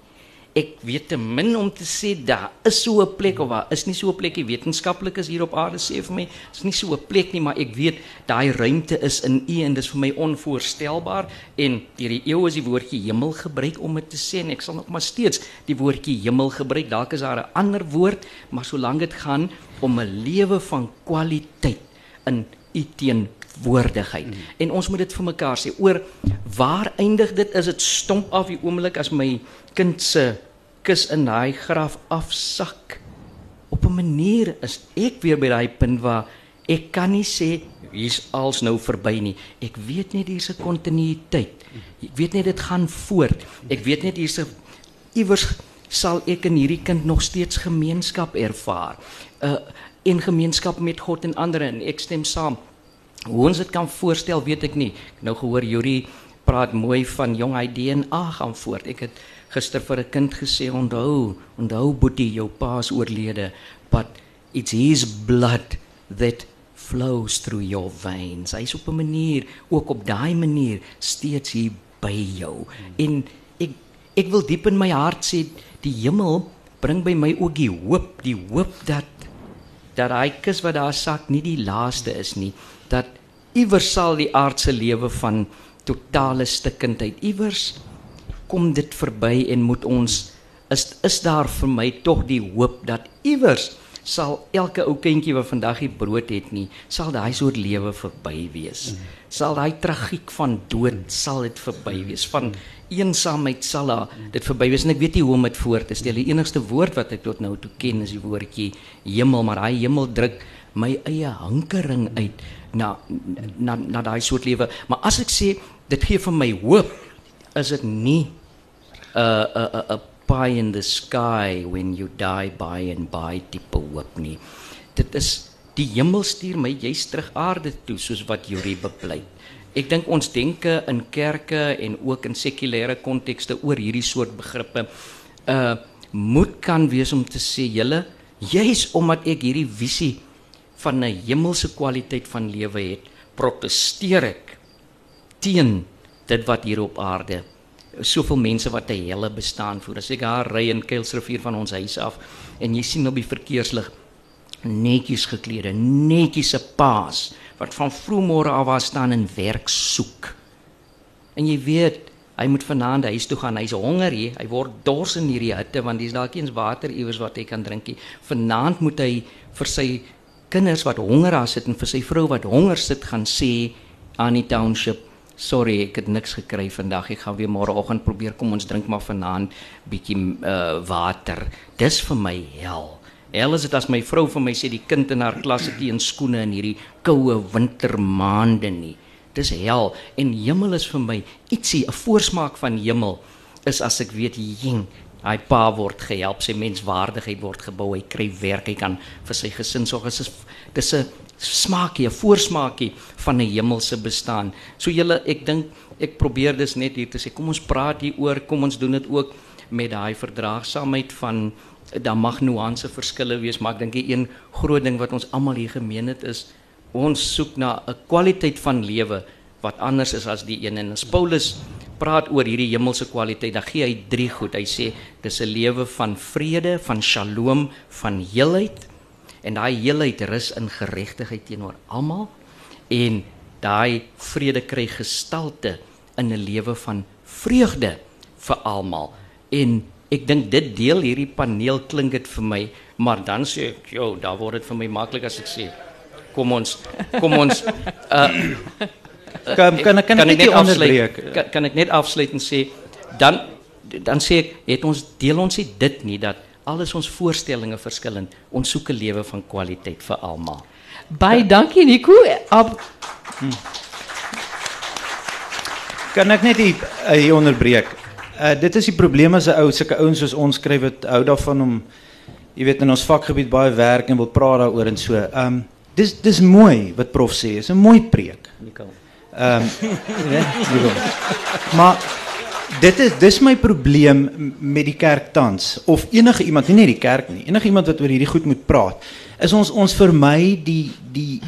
ek weet te min om te sê daar is so 'n plek of waar is nie so 'n plekie wetenskaplik is hier op aarde sê vir my is nie so 'n plek nie maar ek weet daai ruimte is in u en dis vir my onvoorstelbaar en deur die eeue is die woordjie hemel gebruik om dit te sê en ek sal nog maar steeds die woordjie hemel gebruik dalk is daar 'n ander woord maar solank dit gaan om 'n lewe van kwaliteit in u teenwoordigheid mm. en ons moet dit vir mekaar sê oor waar eindig dit is dit stomp af die oomblik as my kind se kus in daai graf afsak. Op 'n manier is ek weer by daai punt waar ek kan nie sê hier's als nou verby nie. Ek weet net hier's 'n kontinuïteit. Ek weet net dit gaan voort. Ek weet net hier's iewers sal ek en hierdie kind nog steeds gemeenskap ervaar. 'n uh, en gemeenskap met God en ander en ek stem saam. Hoe ons dit kan voorstel, weet ek nie. Ek nou gehoor Yuri praat mooi van jong hy DNA gaan voort. Ek het gister vir 'n kind gesê onthou, onthou boetie jou pa is oorlede, but it's his blood that flows through your veins. Hy's op 'n manier, ook op daai manier steeds hier by jou. En ek ek wil diep in my hart sê die hemel bring by my ook die hoop, die hoop dat dat hy kus wat daar sak nie die laaste is nie, dat iewers sal die aardse lewe van totale stikkindheid iewers kom dit verby en moet ons is is daar vir my tog die hoop dat iewers sal elke ou kindjie wat vandag die brood het nie sal daai soort lewe verby wees. Sal daai tragiek van dood sal dit verby wees. Van eensaamheid sal dit verby wees. En ek weet nie hoe om dit voor te stel. Die enigste woord wat ek tot nou toe ken is die woordjie hemel maar daai hemel druk my eie hankering uit na na na daai soort lewe maar as ek sê dit gee vir my hoop is dit nie 'n 'n 'n pie in the sky when you die by and by tipe hoop nie. Dit is die hemel stuur my juis terug aarde toe soos wat Juri bepleit. Ek dink ons denke in kerke en ook in sekulêre kontekste oor hierdie soort begrippe uh moet kan wees om te sê julle juis omdat ek hierdie visie van 'n hemelse kwaliteit van lewe het, protesteer ek teen dit wat hier op aarde soveel mense wat 'n hele bestaan voer. As ek daar ry in Kuilsrivier van ons huis af en jy sien op die verkeerslig netjies geklede, netjies 'n paas wat van vroegmôre af waar staan en werk soek. En jy weet, hy moet vanaand huis toe gaan. Hy's honger hier. Hy word dors in hierdie hitte want dis dalk eens water iewers wat hy kan drink. Vanaand moet hy vir sy kinders wat honger daar sit en vir sy vrou wat honger sit gaan sê aan die township Sorry, ek het niks gekry vandag. Ek gaan weer môreoggend probeer. Kom ons drink maar vanaand bietjie uh water. Dis vir my hel. Hel is dit as my vrou vir my sê die kind in haar klas het nie in skoene in hierdie koue wintermaande nie. Dis hel en hemel is vir my ietsie, 'n voorsmaak van hemel is as ek weet jing Hy pa word gehelp, sy menswaardigheid word gebou, hy kry werk, hy kan vir sy gesin sorg. Dit is dis 'n smaakie, 'n voorsmaakie van 'n hemelse bestaan. So julle, ek dink ek probeer dis net hier te sê, kom ons praat hier oor, kom ons doen dit ook met daai verdraagsaamheid van daar mag nuance verskille wees, maar ek dink die een groot ding wat ons almal hier gemeen het is ons soek na 'n kwaliteit van lewe wat anders is as die een en as Paulus praat oor hierdie hemelse kwaliteit, dan gee hy drie goed. Hy sê dis 'n lewe van vrede, van shalom, van heelheid. En daai heelheid rus in geregtigheid teenoor almal. En daai vrede kry gestalte in 'n lewe van vreugde vir almal. En ek dink dit deel hierdie paneel klink dit vir my maar dan sê ek jo daar word dit vir my maklik as ek sê kom ons kom ons uh, <laughs> kan kan kan, kan ek net afsluit kan, kan ek net afsluit en sê dan dan sê ek het ons deel ons dit nie dat alles ons voorstellings verskillend. Ons soek 'n lewe van kwaliteit vir almal. Baie dankie Nico. Ab hmm. Kan ek net hier, uh, hier onderbreek? Uh dit is die probleem as 'n ou sulke ouens soos ons skryf dit hou daarvan om jy weet in ons vakgebied baie werk en wil praat daaroor en so. Um dis dis mooi wat prof sê. Is 'n mooi preek. Nico. Ehm <laughs> um, Maar dit is dis my probleem met die kerk tans of enige iemand nie net die kerk nie enige iemand wat oor hierdie goed moet praat is ons ons vermy die die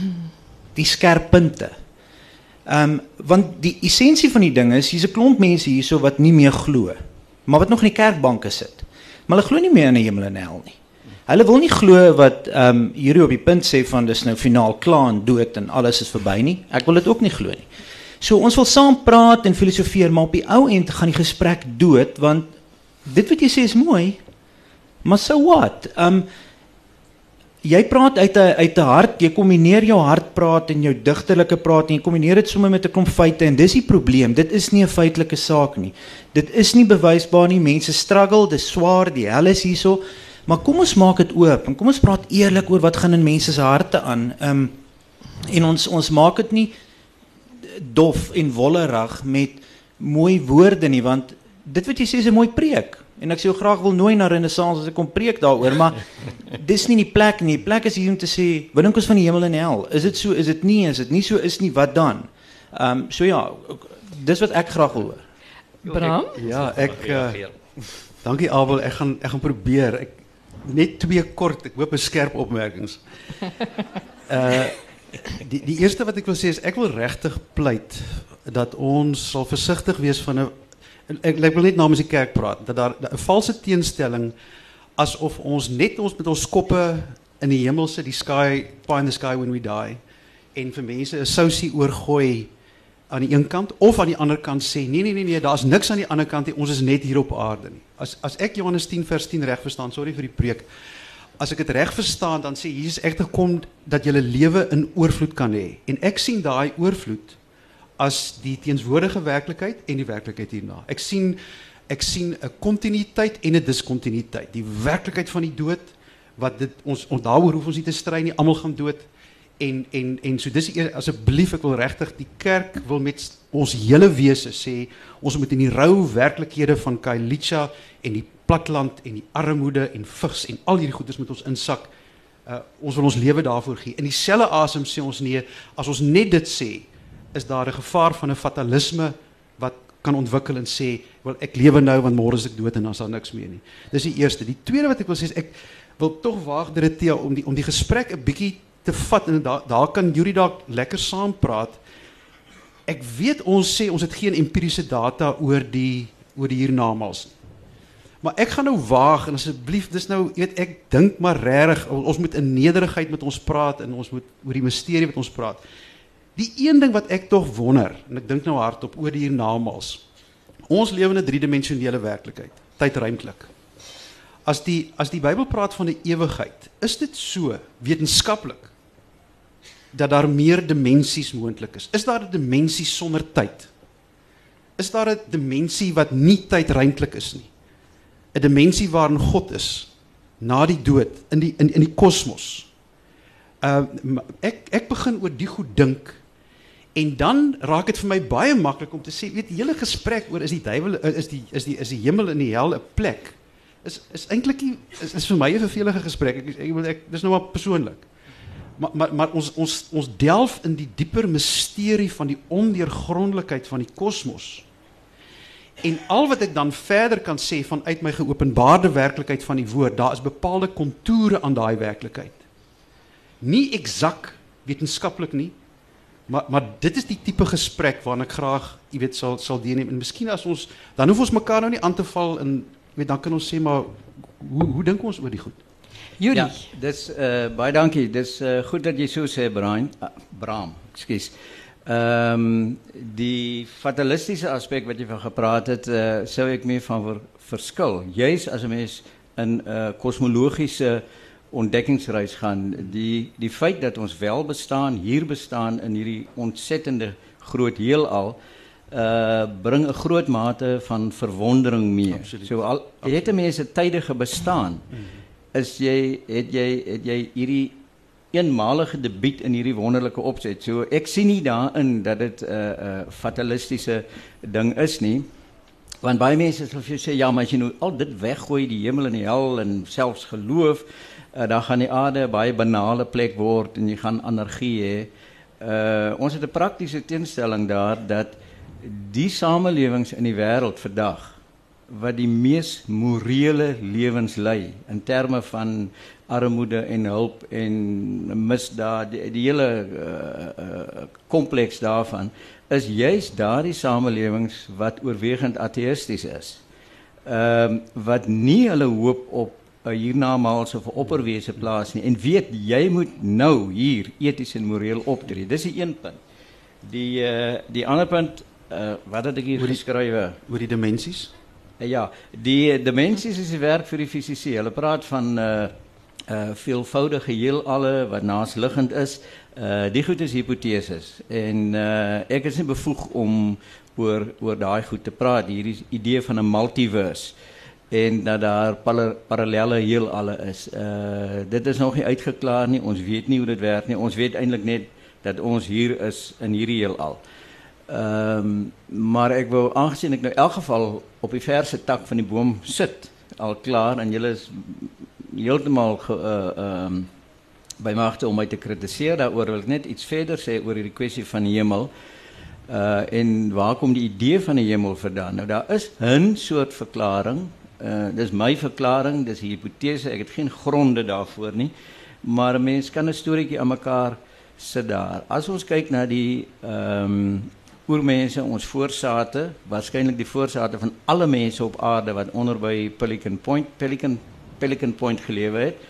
die skerp punte. Ehm um, want die essensie van die ding is hier's 'n klomp mense hierso wat nie meer glo maar wat nog in die kerkbanke sit. maar hulle glo nie meer in 'n hemel en hel nie. Hulle wil nie glo wat ehm um, hierdie op die punt sê van dis nou finaal klaar en dood en alles is verby nie. Ek wil dit ook nie glo nie. So ons wil saam praat en filosofeer, maar op die ou end gaan die gesprek dood want dit wat jy sê is mooi. Maar so what? Ehm um, jy praat uit 'n uit 'n hart, jy kombineer jou hartpraat en jou digterlike praat en jy kombineer dit sommer met 'n klomp feite en dis die probleem. Dit is nie 'n feitelike saak nie. Dit is nie bewysbaar nie. Mense struggle, dis swaar, die hel is hierso. Maar kom ons maak dit oop en kom ons praat eerlik oor wat gaan in mense se harte aan. Ehm um, en ons ons maak dit nie dof en wollerig met mooi woorde nie want dit wat jy sê is 'n mooi preek. En ek sou graag wil nooi na Renaissance as ek kom preek daaroor, maar <laughs> dis nie die plek nie. Die plek is hier om te sê, wat dink ons van die hemel en hel? Is dit so? Is dit nie? Is dit nie so is nie? Wat dan? Ehm um, so ja, dis wat ek graag wil hoor. Bram? Ja, ek uh, Dankie Abel, ek gaan ek gaan probeer. Ek net twee kort, ek hoop 'n skerp opmerkings. <laughs> Uh die die eerste wat ek wil sê is ek wil regtig pleit dat ons sal versigtig wees van 'n ek, ek wil net namens die kerk praat dat daar 'n valse teenstelling asof ons net ons met ons koppe in die hemel sit, die sky, pie in the sky when we die en vir mense 'n sousie oorgooi aan die een kant of aan die ander kant sê nee nee nee nee, daar's niks aan die ander kant nie, ons is net hier op aarde nie. As as ek Johannes 10 vers 10 reg verstaan, sorry vir die preek. As ek dit reg verstaan, dan sê Jesus ek het gekom dat jy lewe in oorvloed kan hê. En ek sien daai oorvloed as die teenswoordige werklikheid en die werklikheid hierna. Ek sien ek sien 'n kontinuïteit en 'n diskontinuïteit. Die werklikheid van die dood wat dit ons daaroor hoef ons nie te stry nie. Almal gaan dood. En en en so dis asseblief ek wil regtig die kerk wil met ons hele wese sê ons moet in die rou werklikhede van Kailicha en die platland en die armoede en vigs en al hierdie goedes met ons insak. Uh, ons wil ons lewe daarvoor gee. In dieselfde asem sê ons nee as ons net dit sê is daar 'n gevaar van 'n fatalisme wat kan ontwikkel en sê, "Wel, ek lewe nou want môre is ek dood en dan is daar niks meer nie." Dis die eerste. Die tweede wat ek wil sê is ek wil tog waag dit om die om die gesprek 'n bietjie te vat en daar daar kan Yuri dalk lekker saam praat. Ek weet ons sê ons het geen empiriese data oor die oor die hiernamaals nie. Maar ek gaan nou waag en asseblief dis nou weet ek dink maar regtig ons moet in nederigheid met ons praat en ons moet oor die misterie wat ons praat. Die een ding wat ek tog wonder en ek dink nou hardop oor die hiernamaals. Ons lewe in 'n driedimensionele werklikheid, tydruimtelik. As die as die Bybel praat van 'n ewigheid, is dit so wetenskaplik dat daar meer dimensies moontlik is? Is daar 'n dimensie sonder tyd? Is daar 'n dimensie wat nie tydruimtelik is nie? 'n Dimensie waarin God is na die dood in die in in die kosmos. Uh ek ek begin oor die goed dink En dan raak dit vir my baie maklik om te sê, weet die hele gesprek oor is die duiwel is die is die is die hemel en die hel 'n plek. Is is eintlik is, is vir my 'n vervelige gesprek. Ek ek wil ek dis nou maar persoonlik. Maar maar maar ons ons ons delf in die dieper misterie van die ondeurgrondelikheid van die kosmos. En al wat ek dan verder kan sê vanuit my geopenbaarde werklikheid van die woord, daar is bepaalde kontoure aan daai werklikheid. Nie eksak wetenskaplik nie, Maar maar dit is die tipe gesprek waarna ek graag, jy weet, sal sal deelneem. En miskien as ons dan hoef ons mekaar nou nie aan te val en jy weet dan kan ons sê maar hoe hoe dink ons oor die goed? Yuri. Ja, dis uh baie dankie. Dis uh goed dat jy so sê Brian. Uh, Bram, ekskuus. Ehm um, die fatalistiese aspek wat jy van gepraat het, uh sou ek meer van ver, verskil. Juis as 'n mens in 'n uh, kosmologiese ontdekkingsreis gaan die die feit dat ons wel bestaan hier bestaan in hierdie ontsettende groot heelal uh bring 'n groot mate van verwondering mee. Absoluut. So al het 'n mens 'n tydige bestaan is jy het jy het jy hierdie eenmalige debuut in hierdie wonderlike opset. So ek sien nie daarin dat dit 'n uh, 'n uh, fatalistiese ding is nie. Want baie mense sal vir jou sê ja, maar as jy nou al dit weggooi, die hemel en die hel en selfs geloof, uh, dan gaan die aarde 'n baie banale plek word en jy gaan energie hê. Uh ons het 'n praktiese teenstelling daar dat die samelewings in die wêreld vandag wat die mees morele lewens lei in terme van armoede en hulp en misdaad die, die hele kompleks uh, uh, daarvan is juis daardie samelewings wat oorwegend ateïsties is. ehm wat nie hulle hoop op 'n hiernamaals of 'n opperwese plaas nie en weet jy moet nou hier eties en moreel optree. Dis die een punt. Die uh, die ander punt uh, wat het ek hier geskrywe oor die dimensies? Uh, ja, die dimensies is die werk vir die fisici. Hulle praat van uh uh veelvoudige heelalle wat naasliggend is. Uh die goed is hipoteses en uh ek is nie bevoeg om oor oor daai goed te praat. Hierdie idee van 'n multiverse en dat daar parallelle heelalle is. Uh dit is nog nie uitgeklaar nie. Ons weet nie hoe dit werk nie. Ons weet eintlik net dat ons hier is in hierdie heelal. Ehm um, maar ek wou aangesien ek nou in elk geval op die verse tak van die boom sit al klaar en julle is heeltemal ge uh ehm um, by magte om my te kritiseer daaroor wil ek net iets verder sê oor hierdie kwessie van die hemel. Uh en waar kom die idee van die hemel vandaan? Nou daar is 'n soort verklaring uh, dis my verklaring, dis 'n hipotese, ek het geen gronde daarvoor nie. Maar 'n mens kan 'n storieetjie aan mekaar sit daar. As ons kyk na die ehm um, oormense, ons voorsate, waarskynlik die voorsate van alle mense op aarde wat onder by Pelican Point, Pelican Pelican Point gelewe het.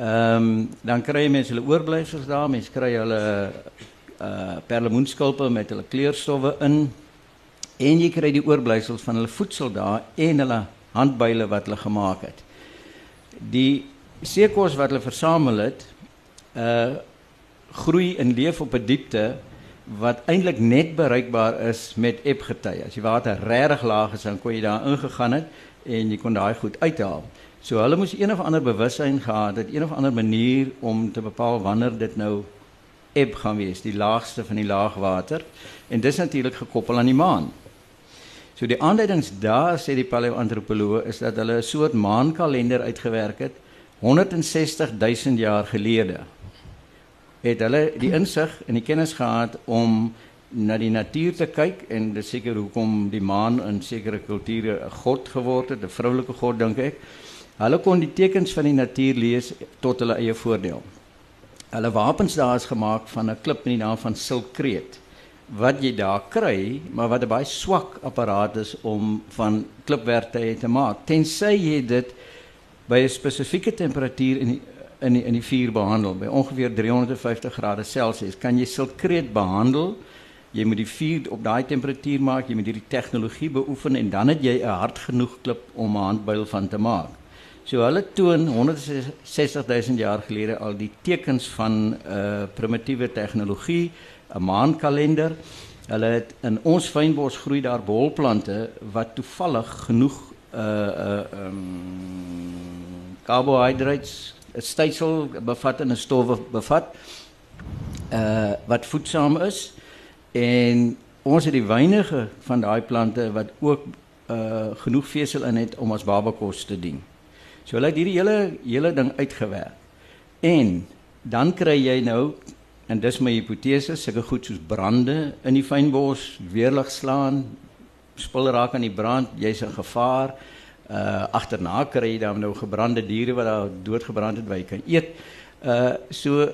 Ehm um, dan kry mense hulle oorblyfsels daar, mense kry hulle uh perlemoenskulpe met hulle kleurstowwe in en jy kry die oorblyfsels van hulle voedsel daar en hulle handbuile wat hulle gemaak het. Die seekos wat hulle versamel het, uh groei en leef op 'n diepte wat eintlik net bereikbaar is met epgety. As die water regtig laag is, dan kon jy daar ingegaan het en jy kon daai goed uithaal. So hulle moes een of ander bewussyn gehad het, een of ander manier om te bepaal wanneer dit nou eb gaan wees, die laagste van die laagwater. En dis natuurlik gekoppel aan die maan. So die aanduidings daar sê die paleoantropoloog is dat hulle 'n soort maankalender uitgewerk het 160 000 jaar gelede. Het hulle die insig en die kennis gehad om na die natuur te kyk en dis seker hoekom die maan in sekere kulture 'n god geword het, 'n vroulike god dink ek. Hulle kon die tekens van die natuur lees tot hulle eie voordeel. Hulle wapens daar is gemaak van 'n klip in die naam van silkreet wat jy daar kry, maar wat 'n baie swak apparaat is om van klipwerk te, te maak. Tensy jy dit by 'n spesifieke temperatuur in die, in die, in die vuur behandel, by ongeveer 350 grade Celsius, kan jy silkreet behandel. Jy moet die vuur op daai temperatuur maak, jy moet hierdie tegnologie beoefen en dan het jy 'n hard genoeg klip om 'n handbuil van te maak. So hulle toon 160 000 jaar gelede al die tekens van 'n uh, primitiewe tegnologie 'n maankalender. Hulle het in ons fynbos groei daar bolplante wat toevallig genoeg uh uh um carbohydrates, stysel bevat en 'n stowwe bevat uh wat voedsaam is en ons het die wynige van daai plante wat ook uh genoeg vesel in het om as babakos te dien. So hulle het hierdie hele hele ding uitgewerk. En dan kry jy nou En dis my hipotese, sulke goed soos brande in die fynbos, weerlig slaan, spul raak aan die brand, jy's in gevaar. Uh agterna kry jy dan nou gebrande diere wat daar doodgebrand het wat jy kan eet. Uh so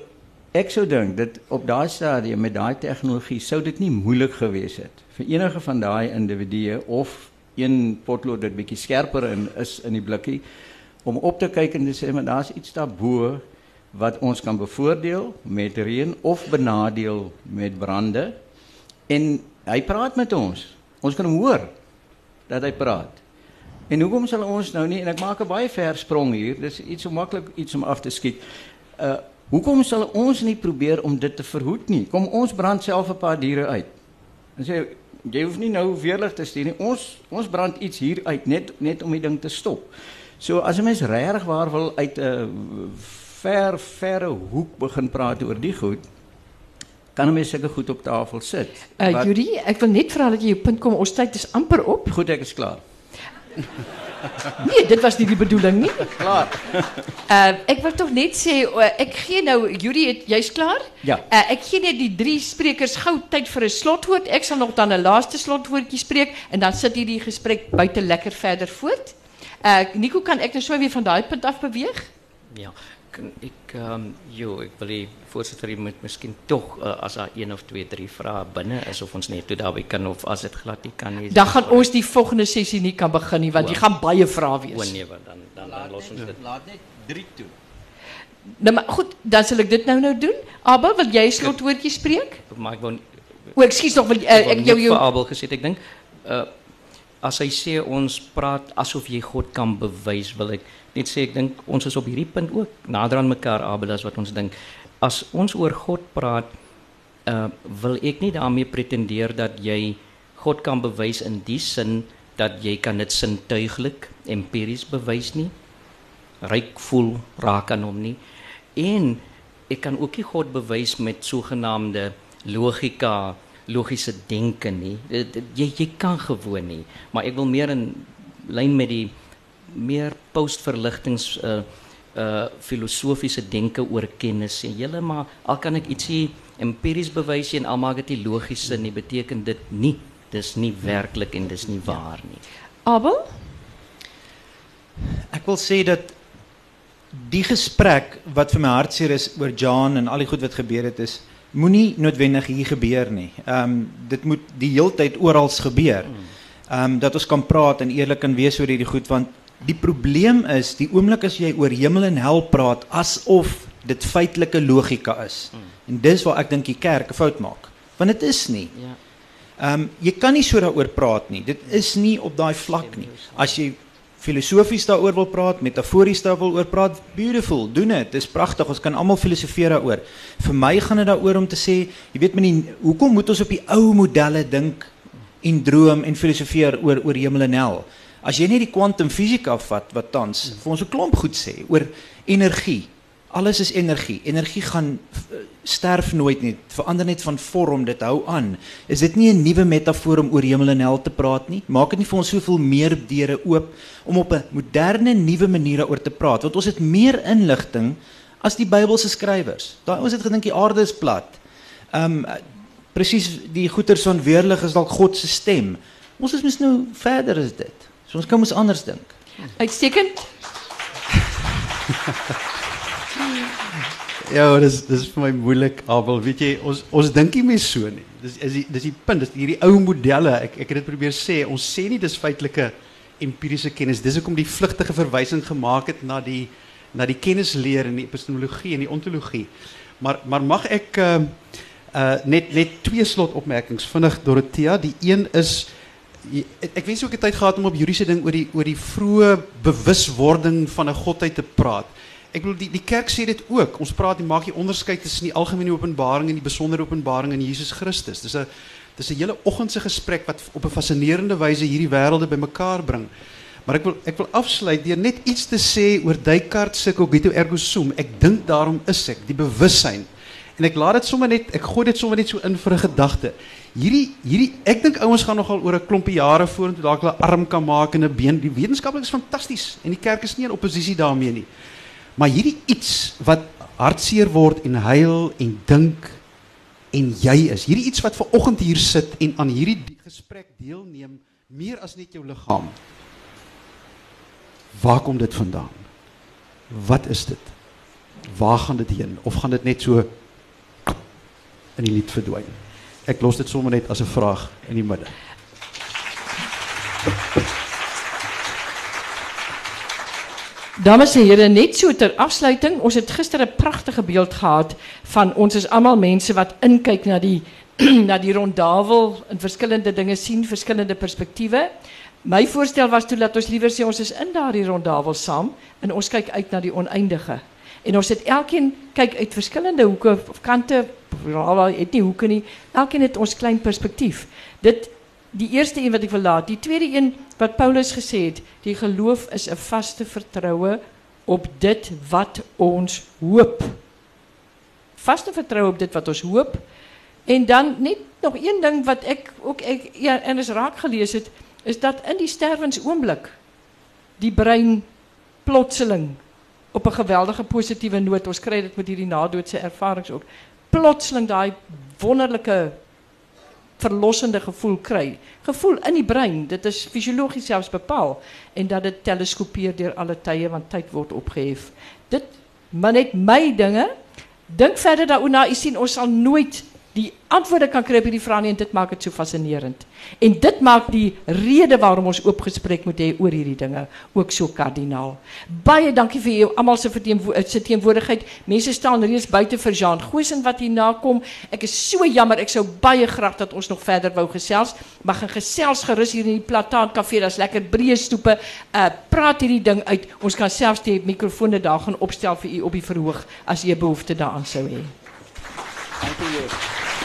ek sou dink dit op daai stadium met daai tegnologie sou dit nie moeilik gewees het vir enige van daai individue of een potlood wat bietjie skerper in is in die blikkie om op te kyk en te sê maar daar's iets daarbo wat ons kan bevoordeel met reën of benadeel met brande. En hy praat met ons. Ons kan hom hoor dat hy praat. En hoekom sal ons nou nie en ek maak 'n baie ver sprong hier. Dis iets so maklik iets om af te skiet. Uh hoekom sal ons nie probeer om dit te verhoed nie? Kom ons brand self 'n paar diere uit. En sê jy hoef nie nou weerlig te stuur nie. Ons ons brand iets hier uit net net om die ding te stop. So as 'n mens regtig waar wil uit 'n uh, ver verre hoek begin praat oor die goed, kan 'n mens sulke goed op tafel sit. Uh Judy, ek wil net vra dat jy jou punt kom. Ons tyd is amper op. Goed, ek is klaar. <laughs> nee, dit was nie die bedoeling nie. Klaar. Uh <laughs> ek wil tog net sê uh, ek gee nou Judy, jy's klaar? Ja. Uh ek gee net die drie sprekers gou tyd vir 'n slotwoord. Ek sal nog dan 'n laaste slotwoordjie spreek en dan sit hierdie gesprek buite lekker verder voort. Uh Nico, kan ek nou so weer van daai punt af beweeg? Ja. Ek ehm um, jo, ek wil die voorsitter jy moet miskien tog uh, as daar een of twee drie vrae binne is of ons net toe daarby kan of as dit glad nie kan nie. Dan gaan ons die volgende sessie nie kan begin nie want jy gaan baie vrae O wees. nee, want dan dan, dan los ons dit. Laat net 3 toe. Nou maar goed, dan sal ek dit nou nou doen. Abel, wil jy 'n slotwoordjie spreek? Maar ek wou O, ekskuus nog wil uh, ek ek wou jou net jou vir Abel gesê het, ek dink uh as hy sê ons praat asof jy God kan bewys, wil ek net sê ek dink ons is op hierdie punt ook nader aan mekaar Abel as wat ons dink. As ons oor God praat, uh wil ek nie daarmee pretendeer dat jy God kan bewys in die sin dat jy kan dit sintuiglik empiries bewys nie. Ryk voel raak aan hom nie. En ek kan ook nie God bewys met sogenaamde logika, logiese denke nie. Dit- dit- Jy jy kan gewoon nie, maar ek wil meer in lyn met die meer postverligtings uh uh filosofiese denke oor kennis sê. Julle maar al kan ek ietsie empiries bewys en al maak dit nie logies sin nie, beteken dit nie dis nie werklik en dis nie waar nie. Abel? Ek wil sê dat die gesprek wat vir my hartseer is oor John en al die goed wat gebeur het is moenie noodwendig hier gebeur nie. Ehm um, dit moet die heeltyd oral gebeur. Ehm um, dat ons kan praat en eerlik kan wees oor hierdie goed want die probleem is die oomblik as jy oor hemel en hel praat asof dit feitelike logika is. En dis waar ek dink die kerk 'n fout maak. Want dit is nie. Ja. Ehm um, jy kan nie so daaroor praat nie. Dit is nie op daai vlak nie. As jy filosofies daaroor wil praat, metafories daaroor wil oor praat, beautiful, doen dit. Dis pragtig. Ons kan almal filosofeer daaroor. Vir my gaan dit daaroor om te sê, jy weet menie, hoekom moet ons op die ou modelle dink en droom en filosofeer oor oor hemel en hel? As jy net die kwantumfisika vat wat tans vir ons 'n klomp goed sê oor energie. Alles is energie. Energie gaan eh, sterf nooit nie. Verander net van vorm, dit hou aan. Is dit nie 'n nuwe metafoor om oor hemel en hel te praat nie? Maak dit nie vir ons soveel meer deure oop om op 'n moderne nuwe manier daaroor te praat? Want ons het meer inligting as die Bybelse skrywers. Daai ons het gedink die aarde is plat. Ehm um, presies die goeters van weerlig is dalk God se stem. Ons is mos nou verder as dit. So ons kan mos anders dink. Uitstekend. <laughs> Ja, dis dis vir my moeilik, Abel. Weet jy, ons ons dink nie meer so nie. Dis is die dis die punt, dis hierdie ou modelle. Ek ek het dit probeer sê. Ons sê nie dis feitelike empiriese kennis. Dis hoekom die vlugtige verwysing gemaak het na die na die kennisleer en die epistemologie en die ontologie. Maar maar mag ek uh uh net net twee slotopmerkings vinnig Dorothea. Die een is jy- ek, ek wens ook 'n tyd gehad om op juridiese ding oor die oor die vroeë bewuswording van 'n godheid te praat. Ek bedoel die die kerk sê dit ook. Ons praat en maak die onderskeid tussen die algemene openbaring en die besondere openbaring in Jesus Christus. Dis 'n dis 'n hele oggend se gesprek wat op 'n fascinerende wyse hierdie wêrelde bymekaar bring. Maar ek wil ek wil afsluit deur net iets te sê oor Descartes se cogito ergo sum. Ek dink daarom is ek, die bewussyn. En ek laat dit sommer net ek gooi dit sommer net so in vir 'n gedagte. Hierdie hierdie ek dink ouens gaan nogal oor 'n klompie jare vorentoe dalk hulle arm kan maak en 'n been. Die wetenskaplik is fantasties en die kerk is nie in oppositie daarmee nie. Maar hierdie iets wat hartseer word en huil en dink en jy is. Hierdie iets wat ver oggend hier sit en aan hierdie die gesprek deelneem meer as net jou liggaam. Waar kom dit vandaan? Wat is dit? Waar gaan dit heen of gaan dit net so in die lied verdwyn? Ek los dit sommer net as 'n vraag in die midde. Dames en here, net so ter afsluiting, ons het gister 'n pragtige beeld gehad van ons is almal mense wat inkyk na die <clears throat> na die rondavel en verskillende dinge sien, verskillende perspektiewe. My voorstel was toe dat ons liewer sê ons is in daardie rondavel saam en ons kyk uit na die oneindige. En ons het elkeen kyk uit verskillende hoeke of kante, wel het nie hoeke nie. Elkeen het ons klein perspektief. Dit die eerste een wat ek wil laat, die tweede een wat Paulus gesê het, die geloof is 'n vaste vertroue op dit wat ons hoop. Vaste vertroue op dit wat ons hoop. En dan net nog een ding wat ek ook ek ja, en is raak gelees het, is dat in die sterwensoomblik die brein plotseling op 'n geweldige positiewe noot, ons kry dit met hierdie nadoodse ervarings ook. Plotseling daai wonderlike verlossende gevoel kry. Gevoel in die brein, dit is fisiologies selfs bepaal en dat dit teleskopeer deur alle tye want tyd word opgehef. Dit maar net my dinge. Dink verder daaroor na. U sien ons sal nooit die antwoorde kan kry op hierdie vrae nie en dit maak dit so fascinerend. En dit maak die rede waarom ons oop gesprek moet hê oor hierdie dinge ook so kardinaal. Baie dankie vir jou almal se verteenwo se teenwoordigheid. Mense staan reeds buite vir Jean Goosen wat hier nakom. Ek is so jammer. Ek sou baie graag dat ons nog verder wou gesels, maar gaan gesels gerus hier in die Plataan Kafee. Daar's lekker breë stoepe. Uh praat hierdie ding uit. Ons kan selfs die mikrofone daar gaan opstel vir u op die verhoog as u behoefte daaraan sou hê. Dankie jou.